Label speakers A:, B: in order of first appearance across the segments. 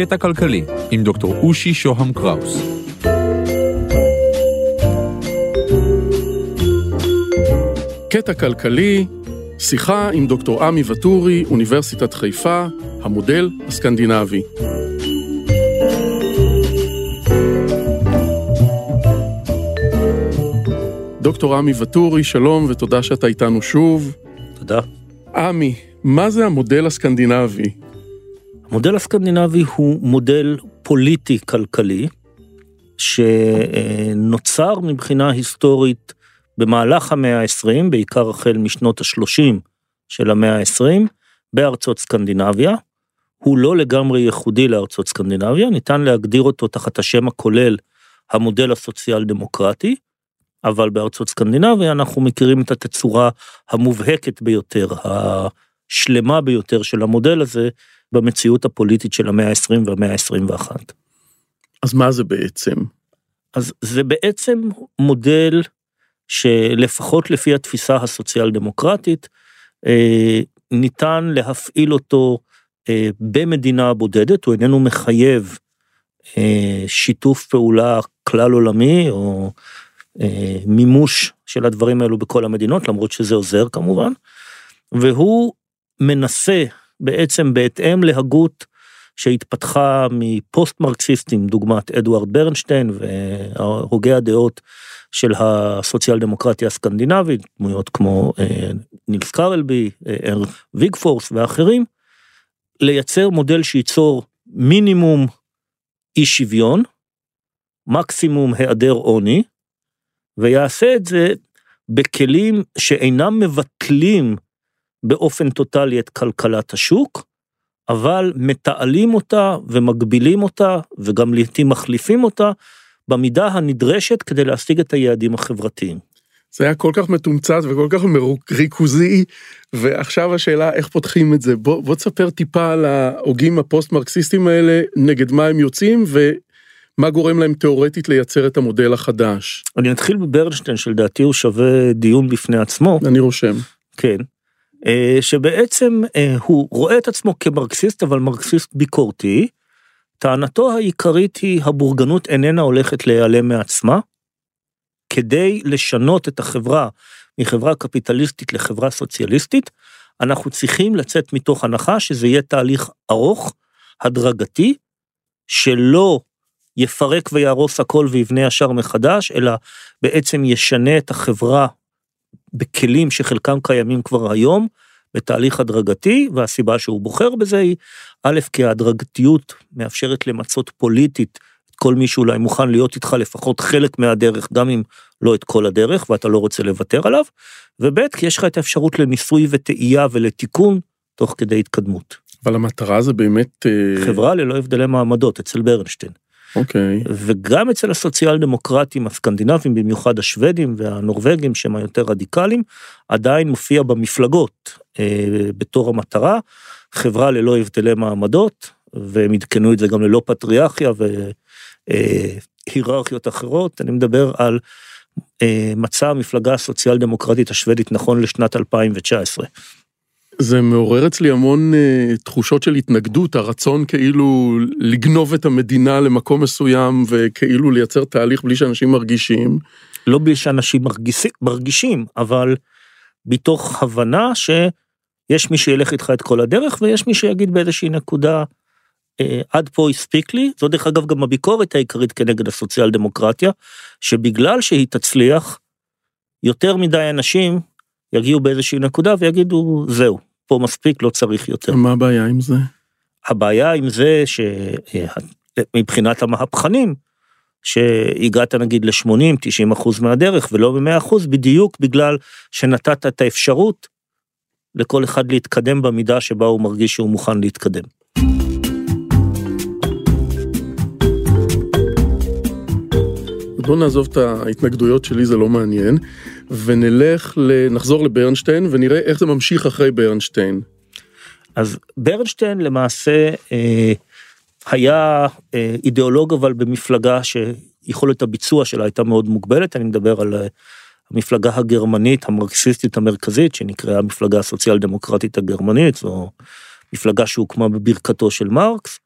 A: קטע כלכלי עם דוקטור אושי שוהם קראוס.
B: קטע כלכלי, שיחה עם דוקטור עמי וטורי, אוניברסיטת חיפה, המודל הסקנדינבי. דוקטור עמי וטורי, שלום ותודה שאתה איתנו שוב.
C: תודה.
B: עמי, מה זה המודל הסקנדינבי?
C: המודל הסקנדינבי הוא מודל פוליטי-כלכלי, שנוצר מבחינה היסטורית במהלך המאה ה-20, בעיקר החל משנות ה-30 של המאה ה-20, בארצות סקנדינביה. הוא לא לגמרי ייחודי לארצות סקנדינביה, ניתן להגדיר אותו תחת השם הכולל המודל הסוציאל דמוקרטי, אבל בארצות סקנדינביה אנחנו מכירים את התצורה המובהקת ביותר, השלמה ביותר של המודל הזה במציאות הפוליטית של המאה ה-20 והמאה ה-21.
B: אז מה זה בעצם?
C: אז זה בעצם מודל שלפחות לפי התפיסה הסוציאל דמוקרטית, אה, ניתן להפעיל אותו אה, במדינה בודדת, הוא איננו מחייב אה, שיתוף פעולה כלל עולמי או מימוש של הדברים האלו בכל המדינות, למרות שזה עוזר כמובן, והוא מנסה בעצם בהתאם להגות שהתפתחה מפוסט מרקסיסטים, דוגמת אדוארד ברנשטיין והוגי הדעות של הסוציאל דמוקרטיה הסקנדינבית, דמויות כמו אה, נילס קרלבי, אה, ויגפורס ואחרים, לייצר מודל שייצור מינימום אי שוויון, מקסימום היעדר עוני, ויעשה את זה בכלים שאינם מבטלים באופן טוטאלי את כלכלת השוק, אבל מתעלים אותה ומגבילים אותה וגם לעיתים מחליפים אותה במידה הנדרשת כדי להשיג את היעדים החברתיים.
B: זה היה כל כך מתומצת וכל כך ריכוזי, ועכשיו השאלה איך פותחים את זה. בוא, בוא תספר טיפה על ההוגים הפוסט-מרקסיסטים האלה, נגד מה הם יוצאים ומה גורם להם תאורטית לייצר את המודל החדש.
C: אני אתחיל בברנשטיין שלדעתי הוא שווה דיון בפני עצמו.
B: אני רושם.
C: כן. אה, שבעצם אה, הוא רואה את עצמו כמרקסיסט אבל מרקסיסט ביקורתי. טענתו העיקרית היא הבורגנות איננה הולכת להיעלם מעצמה. כדי לשנות את החברה מחברה קפיטליסטית לחברה סוציאליסטית, אנחנו צריכים לצאת מתוך הנחה שזה יהיה תהליך ארוך, הדרגתי, שלא יפרק ויהרוס הכל ויבנה ישר מחדש, אלא בעצם ישנה את החברה בכלים שחלקם קיימים כבר היום, בתהליך הדרגתי, והסיבה שהוא בוחר בזה היא, א', כי ההדרגתיות מאפשרת למצות פוליטית את כל מי שאולי מוכן להיות איתך לפחות חלק מהדרך, גם אם לא את כל הדרך, ואתה לא רוצה לוותר עליו, וב', כי יש לך את האפשרות לניסוי וטעייה ולתיקון, תוך כדי התקדמות.
B: אבל המטרה זה באמת...
C: אה, חברה ללא הבדלי מעמדות, אצל ברנשטיין.
B: אוקיי. Okay.
C: וגם אצל הסוציאל דמוקרטים הסקנדינבים, במיוחד השוודים והנורבגים שהם היותר רדיקליים, עדיין מופיע במפלגות אה, בתור המטרה, חברה ללא הבדלי מעמדות, והם עדכנו את זה גם ללא פטריארכיה והיררכיות אה, אחרות, אני מדבר על אה, מצע המפלגה הסוציאל דמוקרטית השוודית נכון לשנת 2019.
B: זה מעורר אצלי המון uh, תחושות של התנגדות, הרצון כאילו לגנוב את המדינה למקום מסוים וכאילו לייצר תהליך בלי שאנשים מרגישים.
C: לא בלי שאנשים מרגישים, מרגישים, אבל מתוך הבנה שיש מי שילך איתך את כל הדרך ויש מי שיגיד באיזושהי נקודה, אה, עד פה הספיק לי, זו דרך אגב גם הביקורת העיקרית כנגד הסוציאל דמוקרטיה, שבגלל שהיא תצליח, יותר מדי אנשים יגיעו באיזושהי נקודה ויגידו זהו, פה מספיק, לא צריך יותר.
B: מה הבעיה עם זה?
C: הבעיה עם זה שמבחינת המהפכנים, שהגעת נגיד ל-80-90 אחוז מהדרך ולא ב-100 אחוז, בדיוק בגלל שנתת את האפשרות לכל אחד להתקדם במידה שבה הוא מרגיש שהוא מוכן להתקדם.
B: בוא נעזוב את ההתנגדויות שלי, זה לא מעניין. ונלך, נחזור לברנשטיין ונראה איך זה ממשיך אחרי ברנשטיין.
C: אז ברנשטיין למעשה אה, היה אה, אידיאולוג אבל במפלגה שיכולת הביצוע שלה הייתה מאוד מוגבלת, אני מדבר על אה, המפלגה הגרמנית המרקסיסטית המרכזית שנקראה המפלגה הסוציאל דמוקרטית הגרמנית, זו מפלגה שהוקמה בברכתו של מרקס.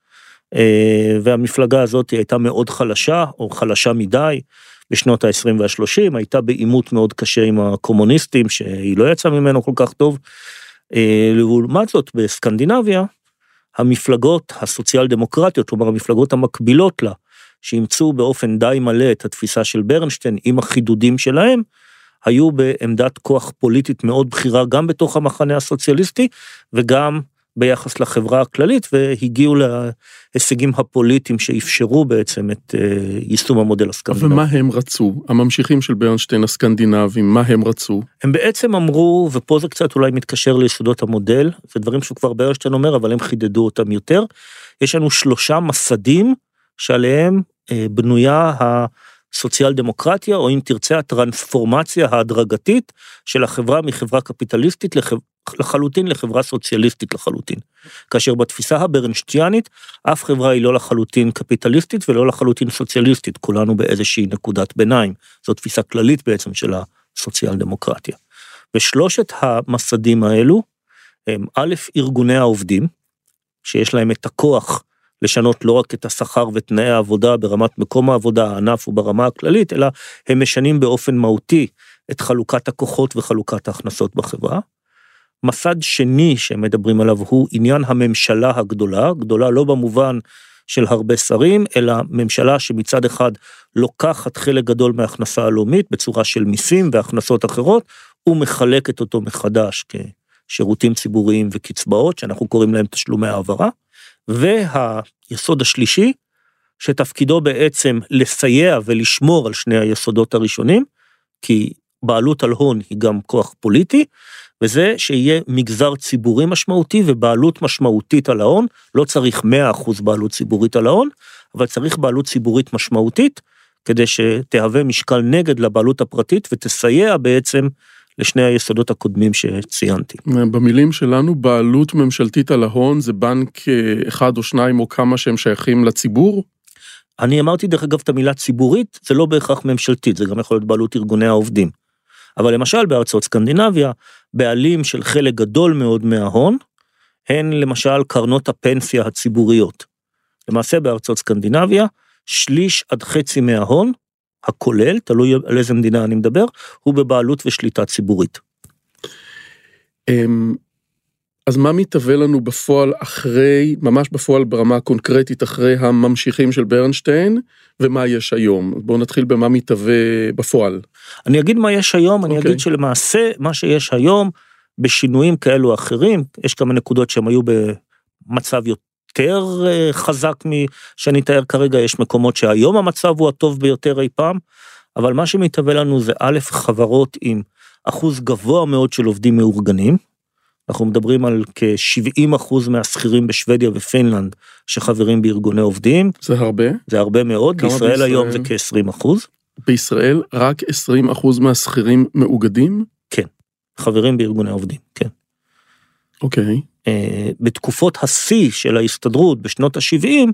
C: אה, והמפלגה הזאת הייתה מאוד חלשה, או חלשה מדי, בשנות ה-20 וה-30, הייתה בעימות מאוד קשה עם הקומוניסטים, שהיא לא יצאה ממנו כל כך טוב. אה, לעומת זאת, בסקנדינביה, המפלגות הסוציאל דמוקרטיות, כלומר המפלגות המקבילות לה, שאימצו באופן די מלא את התפיסה של ברנשטיין עם החידודים שלהם, היו בעמדת כוח פוליטית מאוד בכירה גם בתוך המחנה הסוציאליסטי וגם ביחס לחברה הכללית והגיעו להישגים הפוליטיים שאפשרו בעצם את אה, יישום המודל הסקנדינבי.
B: ומה הם רצו? הממשיכים של ברנשטיין הסקנדינבים, מה הם רצו?
C: הם בעצם אמרו, ופה זה קצת אולי מתקשר ליסודות המודל, זה דברים שכבר ברנשטיין אומר, אבל הם חידדו אותם יותר. יש לנו שלושה מסדים שעליהם אה, בנויה הסוציאל דמוקרטיה, או אם תרצה הטרנספורמציה ההדרגתית של החברה מחברה קפיטליסטית לחב... לחלוטין לחברה סוציאליסטית לחלוטין. כאשר בתפיסה הברנשטיאנית, אף חברה היא לא לחלוטין קפיטליסטית ולא לחלוטין סוציאליסטית, כולנו באיזושהי נקודת ביניים. זו תפיסה כללית בעצם של הסוציאל דמוקרטיה. ושלושת המסדים האלו הם א', ארגוני העובדים, שיש להם את הכוח לשנות לא רק את השכר ותנאי העבודה ברמת מקום העבודה, הענף וברמה הכללית, אלא הם משנים באופן מהותי את חלוקת הכוחות וחלוקת ההכנסות בחברה. מסד שני שמדברים עליו הוא עניין הממשלה הגדולה, גדולה לא במובן של הרבה שרים, אלא ממשלה שמצד אחד לוקחת חלק גדול מההכנסה הלאומית בצורה של מיסים והכנסות אחרות, ומחלקת אותו מחדש כשירותים ציבוריים וקצבאות, שאנחנו קוראים להם תשלומי העברה. והיסוד השלישי, שתפקידו בעצם לסייע ולשמור על שני היסודות הראשונים, כי בעלות על הון היא גם כוח פוליטי, וזה שיהיה מגזר ציבורי משמעותי ובעלות משמעותית על ההון, לא צריך 100% בעלות ציבורית על ההון, אבל צריך בעלות ציבורית משמעותית, כדי שתהווה משקל נגד לבעלות הפרטית ותסייע בעצם לשני היסודות הקודמים שציינתי.
B: במילים שלנו, בעלות ממשלתית על ההון זה בנק אה, אחד או שניים או כמה שהם שייכים לציבור?
C: אני אמרתי דרך אגב את המילה ציבורית, זה לא בהכרח ממשלתית, זה גם יכול להיות בעלות ארגוני העובדים. אבל למשל בארצות סקנדינביה, בעלים של חלק גדול מאוד מההון, הן למשל קרנות הפנסיה הציבוריות. למעשה בארצות סקנדינביה, שליש עד חצי מההון הכולל, תלוי על איזה מדינה אני מדבר, הוא בבעלות ושליטה ציבורית.
B: אמ, אז מה מתהווה לנו בפועל אחרי, ממש בפועל ברמה הקונקרטית אחרי הממשיכים של ברנשטיין, ומה יש היום? בואו נתחיל במה מתהווה בפועל.
C: אני אגיד מה יש היום, okay. אני אגיד
B: אוקיי.
C: שלמעשה מה שיש היום, בשינויים כאלו או אחרים, יש כמה נקודות שהם היו במצב יותר אה, חזק משאני אתאר כרגע, יש מקומות שהיום המצב הוא הטוב ביותר אי פעם, אבל מה שמתהווה לנו זה א', חברות עם אחוז גבוה מאוד של עובדים מאורגנים, אנחנו מדברים על כ-70 אחוז מהשכירים בשוודיה ופינלנד שחברים בארגוני עובדים.
B: זה הרבה?
C: זה הרבה מאוד, בישראל, בישראל היום זה כ-20 אחוז.
B: בישראל רק 20 אחוז מהשכירים מאוגדים?
C: כן, חברים בארגוני עובדים, כן.
B: אוקיי.
C: אה, בתקופות השיא של ההסתדרות בשנות ה-70,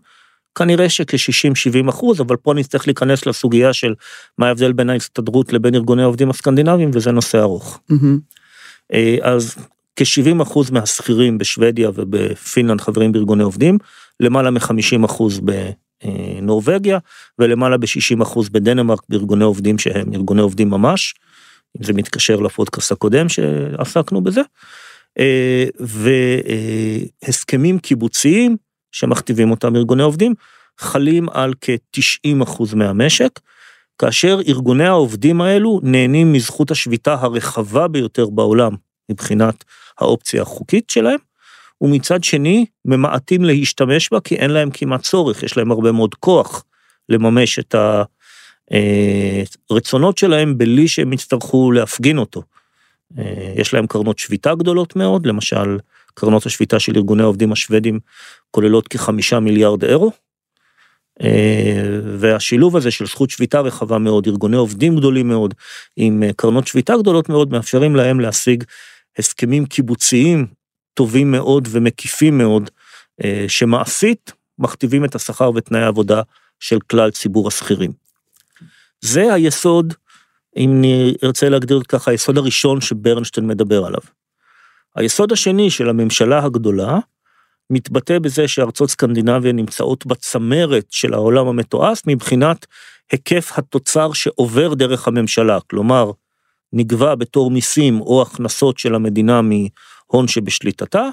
C: כנראה שכ-60-70 אחוז, אבל פה נצטרך להיכנס לסוגיה של מה ההבדל בין ההסתדרות לבין ארגוני העובדים הסקנדינביים, וזה נושא ארוך. Mm-hmm. אז כ-70 אחוז מהשכירים בשוודיה ובפינלנד חברים בארגוני עובדים, למעלה מ-50 אחוז בנורבגיה ולמעלה ב-60 אחוז בדנמרק בארגוני עובדים שהם ארגוני עובדים ממש, זה מתקשר לפודקאסט הקודם שעסקנו בזה, אה, והסכמים קיבוציים שמכתיבים אותם ארגוני עובדים, חלים על כ-90 אחוז מהמשק, כאשר ארגוני העובדים האלו נהנים מזכות השביתה הרחבה ביותר בעולם מבחינת האופציה החוקית שלהם, ומצד שני ממעטים להשתמש בה כי אין להם כמעט צורך, יש להם הרבה מאוד כוח לממש את הרצונות שלהם בלי שהם יצטרכו להפגין אותו. יש להם קרנות שביתה גדולות מאוד, למשל קרנות השביתה של ארגוני העובדים השוודים כוללות כחמישה מיליארד אירו. והשילוב הזה של זכות שביתה רחבה מאוד, ארגוני עובדים גדולים מאוד, עם קרנות שביתה גדולות מאוד, מאפשרים להם להשיג הסכמים קיבוציים טובים מאוד ומקיפים מאוד, אה, שמעשית מכתיבים את השכר ותנאי העבודה של כלל ציבור השכירים. זה היסוד, אם אני ארצה להגדיר ככה, היסוד הראשון שברנשטיין מדבר עליו. היסוד השני של הממשלה הגדולה מתבטא בזה שארצות סקנדינביה נמצאות בצמרת של העולם המתועש מבחינת היקף התוצר שעובר דרך הממשלה, כלומר, נגבה בתור מיסים או הכנסות של המדינה מהון שבשליטתה,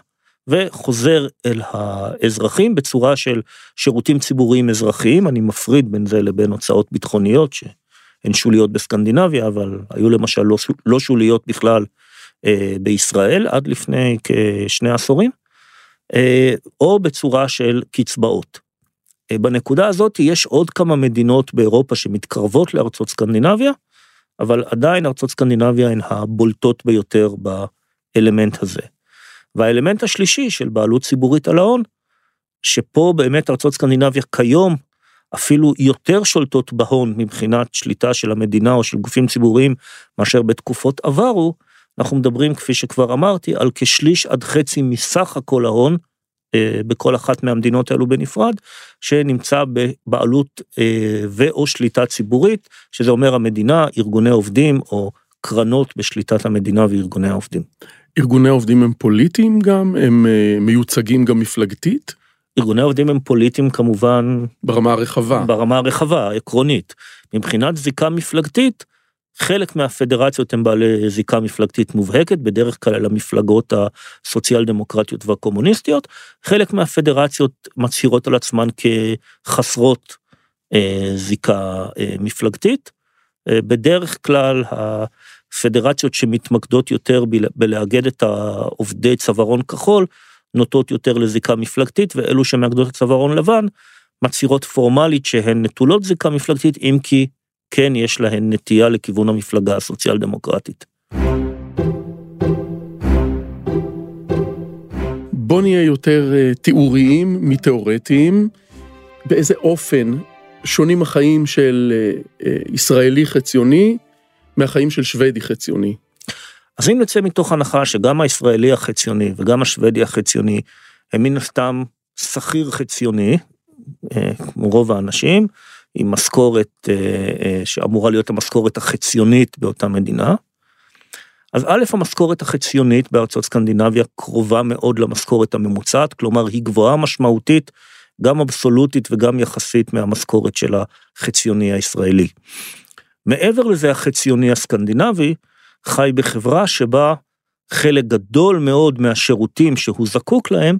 C: וחוזר אל האזרחים בצורה של שירותים ציבוריים אזרחיים, אני מפריד בין זה לבין הוצאות ביטחוניות שהן שוליות בסקנדינביה, אבל היו למשל לא, לא שוליות בכלל אה, בישראל עד לפני כשני עשורים, אה, או בצורה של קצבאות. אה, בנקודה הזאת יש עוד כמה מדינות באירופה שמתקרבות לארצות סקנדינביה, אבל עדיין ארצות סקנדינביה הן הבולטות ביותר באלמנט הזה. והאלמנט השלישי של בעלות ציבורית על ההון, שפה באמת ארצות סקנדינביה כיום אפילו יותר שולטות בהון מבחינת שליטה של המדינה או של גופים ציבוריים מאשר בתקופות עברו, אנחנו מדברים, כפי שכבר אמרתי, על כשליש עד חצי מסך הכל ההון אה, בכל אחת מהמדינות האלו בנפרד, שנמצא בבעלות אה, ואו שליטה ציבורית, שזה אומר המדינה, ארגוני עובדים או קרנות בשליטת המדינה וארגוני העובדים.
B: ארגוני העובדים הם פוליטיים גם? הם אה, מיוצגים גם מפלגתית?
C: ארגוני העובדים הם פוליטיים כמובן...
B: ברמה הרחבה.
C: ברמה הרחבה, העקרונית. מבחינת זיקה מפלגתית, חלק מהפדרציות הן בעלי זיקה מפלגתית מובהקת, בדרך כלל המפלגות הסוציאל דמוקרטיות והקומוניסטיות, חלק מהפדרציות מצהירות על עצמן כחסרות אה, זיקה אה, מפלגתית. אה, בדרך כלל הפדרציות שמתמקדות יותר בלאגד את העובדי צווארון כחול, נוטות יותר לזיקה מפלגתית, ואלו שמאגדות את צווארון לבן, מצהירות פורמלית שהן נטולות זיקה מפלגתית, אם כי כן יש להן נטייה לכיוון המפלגה הסוציאל דמוקרטית.
B: בוא נהיה יותר אה, תיאוריים מתיאורטיים. באיזה אופן שונים החיים של אה, אה, ישראלי חציוני מהחיים של שוודי חציוני?
C: אז אם נצא מתוך הנחה שגם הישראלי החציוני וגם השוודי החציוני הם מן הסתם שכיר חציוני, כמו רוב האנשים, עם משכורת אה, אה, שאמורה להיות המשכורת החציונית באותה מדינה. אז א', המשכורת החציונית בארצות סקנדינביה קרובה מאוד למשכורת הממוצעת, כלומר היא גבוהה משמעותית, גם אבסולוטית וגם יחסית מהמשכורת של החציוני הישראלי. מעבר לזה, החציוני הסקנדינבי חי בחברה שבה חלק גדול מאוד מהשירותים שהוא זקוק להם,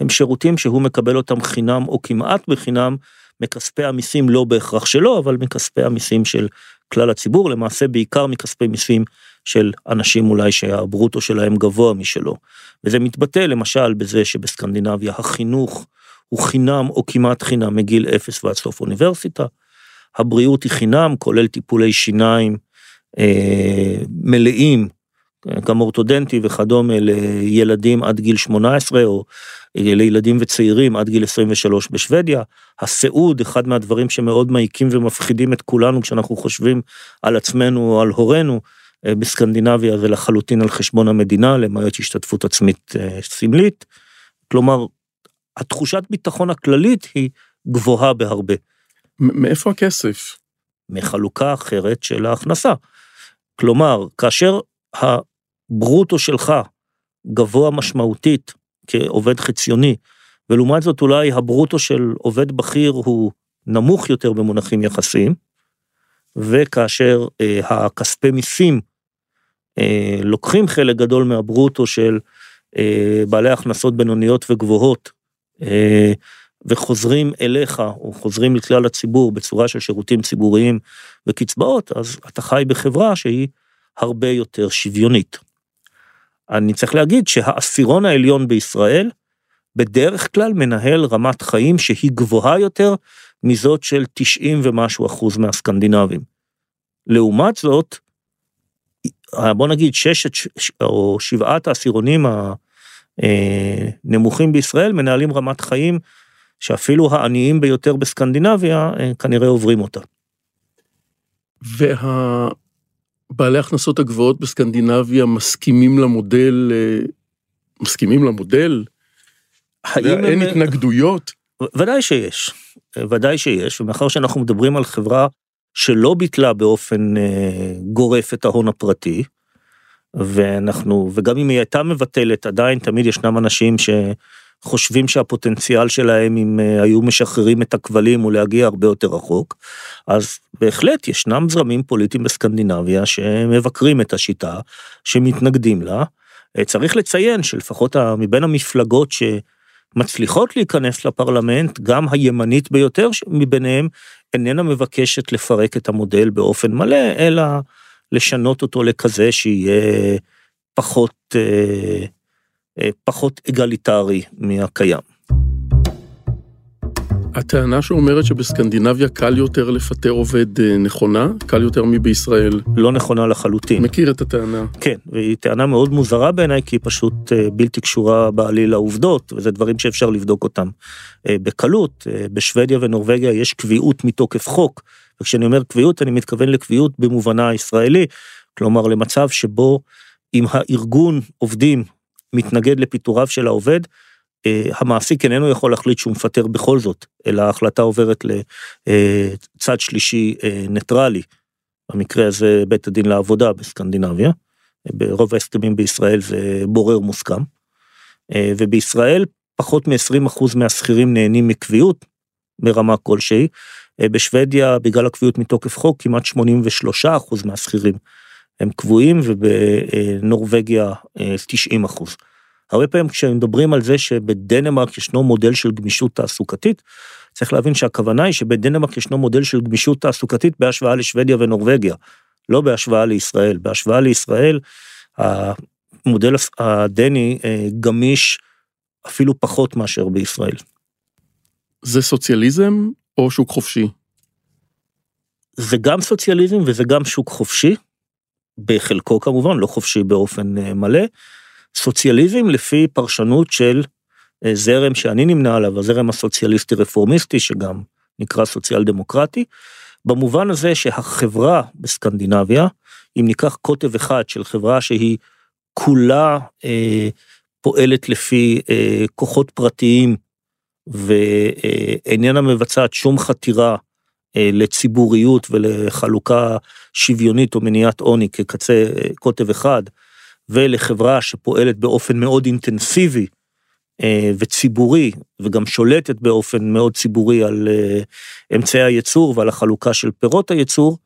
C: הם שירותים שהוא מקבל אותם חינם או כמעט בחינם מכספי המיסים לא בהכרח שלו, אבל מכספי המיסים של כלל הציבור, למעשה בעיקר מכספי מיסים של אנשים אולי שהברוטו שלהם גבוה משלו. וזה מתבטא למשל בזה שבסקנדינביה החינוך הוא חינם או כמעט חינם מגיל אפס ועד סוף אוניברסיטה. הבריאות היא חינם, כולל טיפולי שיניים מלאים גם אורתודנטי וכדומה לילדים עד גיל 18 או לילדים וצעירים עד גיל 23 בשוודיה. הסיעוד, אחד מהדברים שמאוד מעיקים ומפחידים את כולנו כשאנחנו חושבים על עצמנו או על הורינו, אה, בסקנדינביה זה לחלוטין על חשבון המדינה, למעט השתתפות עצמית אה, סמלית. כלומר, התחושת ביטחון הכללית היא גבוהה בהרבה.
B: מאיפה הכסף?
C: מחלוקה אחרת של ההכנסה. כלומר, כאשר הברוטו שלך גבוה משמעותית כעובד חציוני, ולעומת זאת אולי הברוטו של עובד בכיר הוא נמוך יותר במונחים יחסיים, וכאשר אה, הכספי מיסים אה, לוקחים חלק גדול מהברוטו של אה, בעלי הכנסות בינוניות וגבוהות, אה, וחוזרים אליך, או חוזרים לכלל הציבור בצורה של שירותים ציבוריים וקצבאות, אז אתה חי בחברה שהיא הרבה יותר שוויונית. אני צריך להגיד שהעשירון העליון בישראל בדרך כלל מנהל רמת חיים שהיא גבוהה יותר מזאת של 90 ומשהו אחוז מהסקנדינבים. לעומת זאת, בוא נגיד ששת או שבעת העשירונים הנמוכים בישראל מנהלים רמת חיים שאפילו העניים ביותר בסקנדינביה אה, כנראה עוברים אותה.
B: וה... בעלי הכנסות הגבוהות בסקנדינביה מסכימים למודל, אה, מסכימים למודל? האם אין הם... התנגדויות?
C: ודאי שיש, ודאי שיש, ומאחר שאנחנו מדברים על חברה שלא ביטלה באופן אה, גורף את ההון הפרטי, ואנחנו, וגם אם היא הייתה מבטלת, עדיין תמיד ישנם אנשים חושבים שהפוטנציאל שלהם אם אה, היו משחררים את הכבלים הוא להגיע הרבה יותר רחוק, אז בהחלט ישנם זרמים פוליטיים בסקנדינביה שמבקרים את השיטה, שמתנגדים לה. אה, צריך לציין שלפחות מבין המפלגות שמצליחות להיכנס לפרלמנט, גם הימנית ביותר מביניהם איננה מבקשת לפרק את המודל באופן מלא, אלא לשנות אותו לכזה שיהיה פחות, אה, פחות אגליטרי מהקיים.
B: הטענה שאומרת שבסקנדינביה קל יותר לפטר עובד אה, נכונה? קל יותר מבישראל?
C: לא נכונה לחלוטין.
B: מכיר את הטענה.
C: כן, והיא טענה מאוד מוזרה בעיניי, כי היא פשוט בלתי קשורה בעליל לעובדות, וזה דברים שאפשר לבדוק אותם בקלות. בשוודיה ונורבגיה יש קביעות מתוקף חוק, וכשאני אומר קביעות, אני מתכוון לקביעות במובנה הישראלי, כלומר למצב שבו אם הארגון עובדים מתנגד לפיטוריו של העובד, אה, המעסיק איננו יכול להחליט שהוא מפטר בכל זאת, אלא ההחלטה עוברת לצד אה, שלישי אה, ניטרלי. במקרה הזה בית הדין לעבודה בסקנדינביה, ברוב ההסכמים בישראל זה בורר מוסכם. ובישראל פחות מ-20% מהשכירים נהנים מקביעות מרמה כלשהי. בשוודיה, בגלל הקביעות מתוקף חוק, כמעט 83% מהשכירים הם קבועים ובנורבגיה 90 אה, אחוז. הרבה פעמים כשמדברים על זה שבדנמרק ישנו מודל של גמישות תעסוקתית, צריך להבין שהכוונה היא שבדנמרק ישנו מודל של גמישות תעסוקתית בהשוואה לשוודיה ונורבגיה, לא בהשוואה לישראל. בהשוואה לישראל, המודל הדני אה, גמיש אפילו פחות מאשר בישראל.
B: זה סוציאליזם או שוק חופשי?
C: זה גם סוציאליזם וזה גם שוק חופשי. בחלקו כמובן, לא חופשי באופן אה, מלא, סוציאליזם לפי פרשנות של אה, זרם שאני נמנה עליו, הזרם הסוציאליסטי רפורמיסטי, שגם נקרא סוציאל דמוקרטי, במובן הזה שהחברה בסקנדינביה, אם ניקח קוטב אחד של חברה שהיא כולה אה, פועלת לפי אה, כוחות פרטיים ואיננה מבצעת שום חתירה אה, לציבוריות ולחלוקה שוויונית או מניעת עוני כקצה אה, קוטב אחד, ולחברה שפועלת באופן מאוד אינטנסיבי אה, וציבורי, וגם שולטת באופן מאוד ציבורי על אמצעי הייצור ועל החלוקה של פירות הייצור,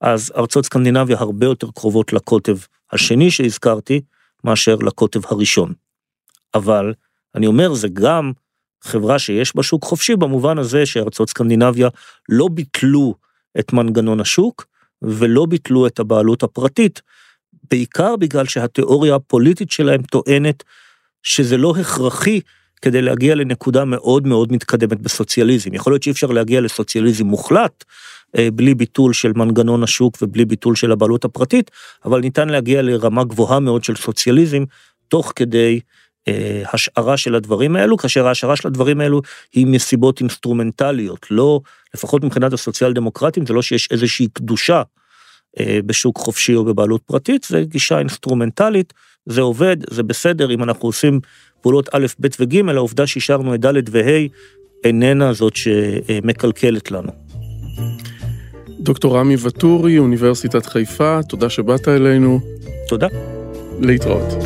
C: אז ארצות סקנדינביה הרבה יותר קרובות לקוטב השני שהזכרתי, מאשר לקוטב הראשון. אבל אני אומר, זה גם חברה שיש בה שוק חופשי במובן הזה שארצות סקנדינביה לא ביטלו את מנגנון השוק ולא ביטלו את הבעלות הפרטית, בעיקר בגלל שהתיאוריה הפוליטית שלהם טוענת שזה לא הכרחי כדי להגיע לנקודה מאוד מאוד מתקדמת בסוציאליזם. יכול להיות שאי אפשר להגיע לסוציאליזם מוחלט, אה, בלי ביטול של מנגנון השוק ובלי ביטול של הבעלות הפרטית, אבל ניתן להגיע לרמה גבוהה מאוד של סוציאליזם, תוך כדי השערה של הדברים האלו, כאשר ההשערה של הדברים האלו היא מסיבות אינסטרומנטליות, לא, לפחות מבחינת הסוציאל דמוקרטים, זה לא שיש איזושהי קדושה אה, בשוק חופשי או בבעלות פרטית, זה גישה אינסטרומנטלית, זה עובד, זה בסדר, אם אנחנו עושים פעולות א', ב' וג', העובדה שאישרנו את ד' וה' איננה זאת שמקלקלת לנו.
B: דוקטור רמי וטורי, אוניברסיטת חיפה, תודה שבאת אלינו.
C: תודה.
B: להתראות.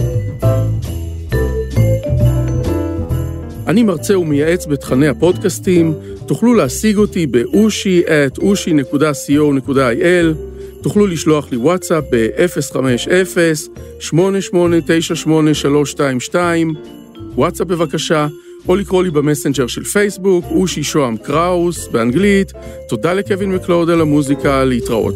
B: אני מרצה ומייעץ בתכני הפודקאסטים, תוכלו להשיג אותי באושי at אושי.co.il, תוכלו לשלוח לי וואטסאפ ב-050-8898-322, וואטסאפ בבקשה, או לקרוא לי במסנג'ר של פייסבוק, אושי שוהם קראוס, באנגלית. תודה לקווין מקלוד על המוזיקה, להתראות.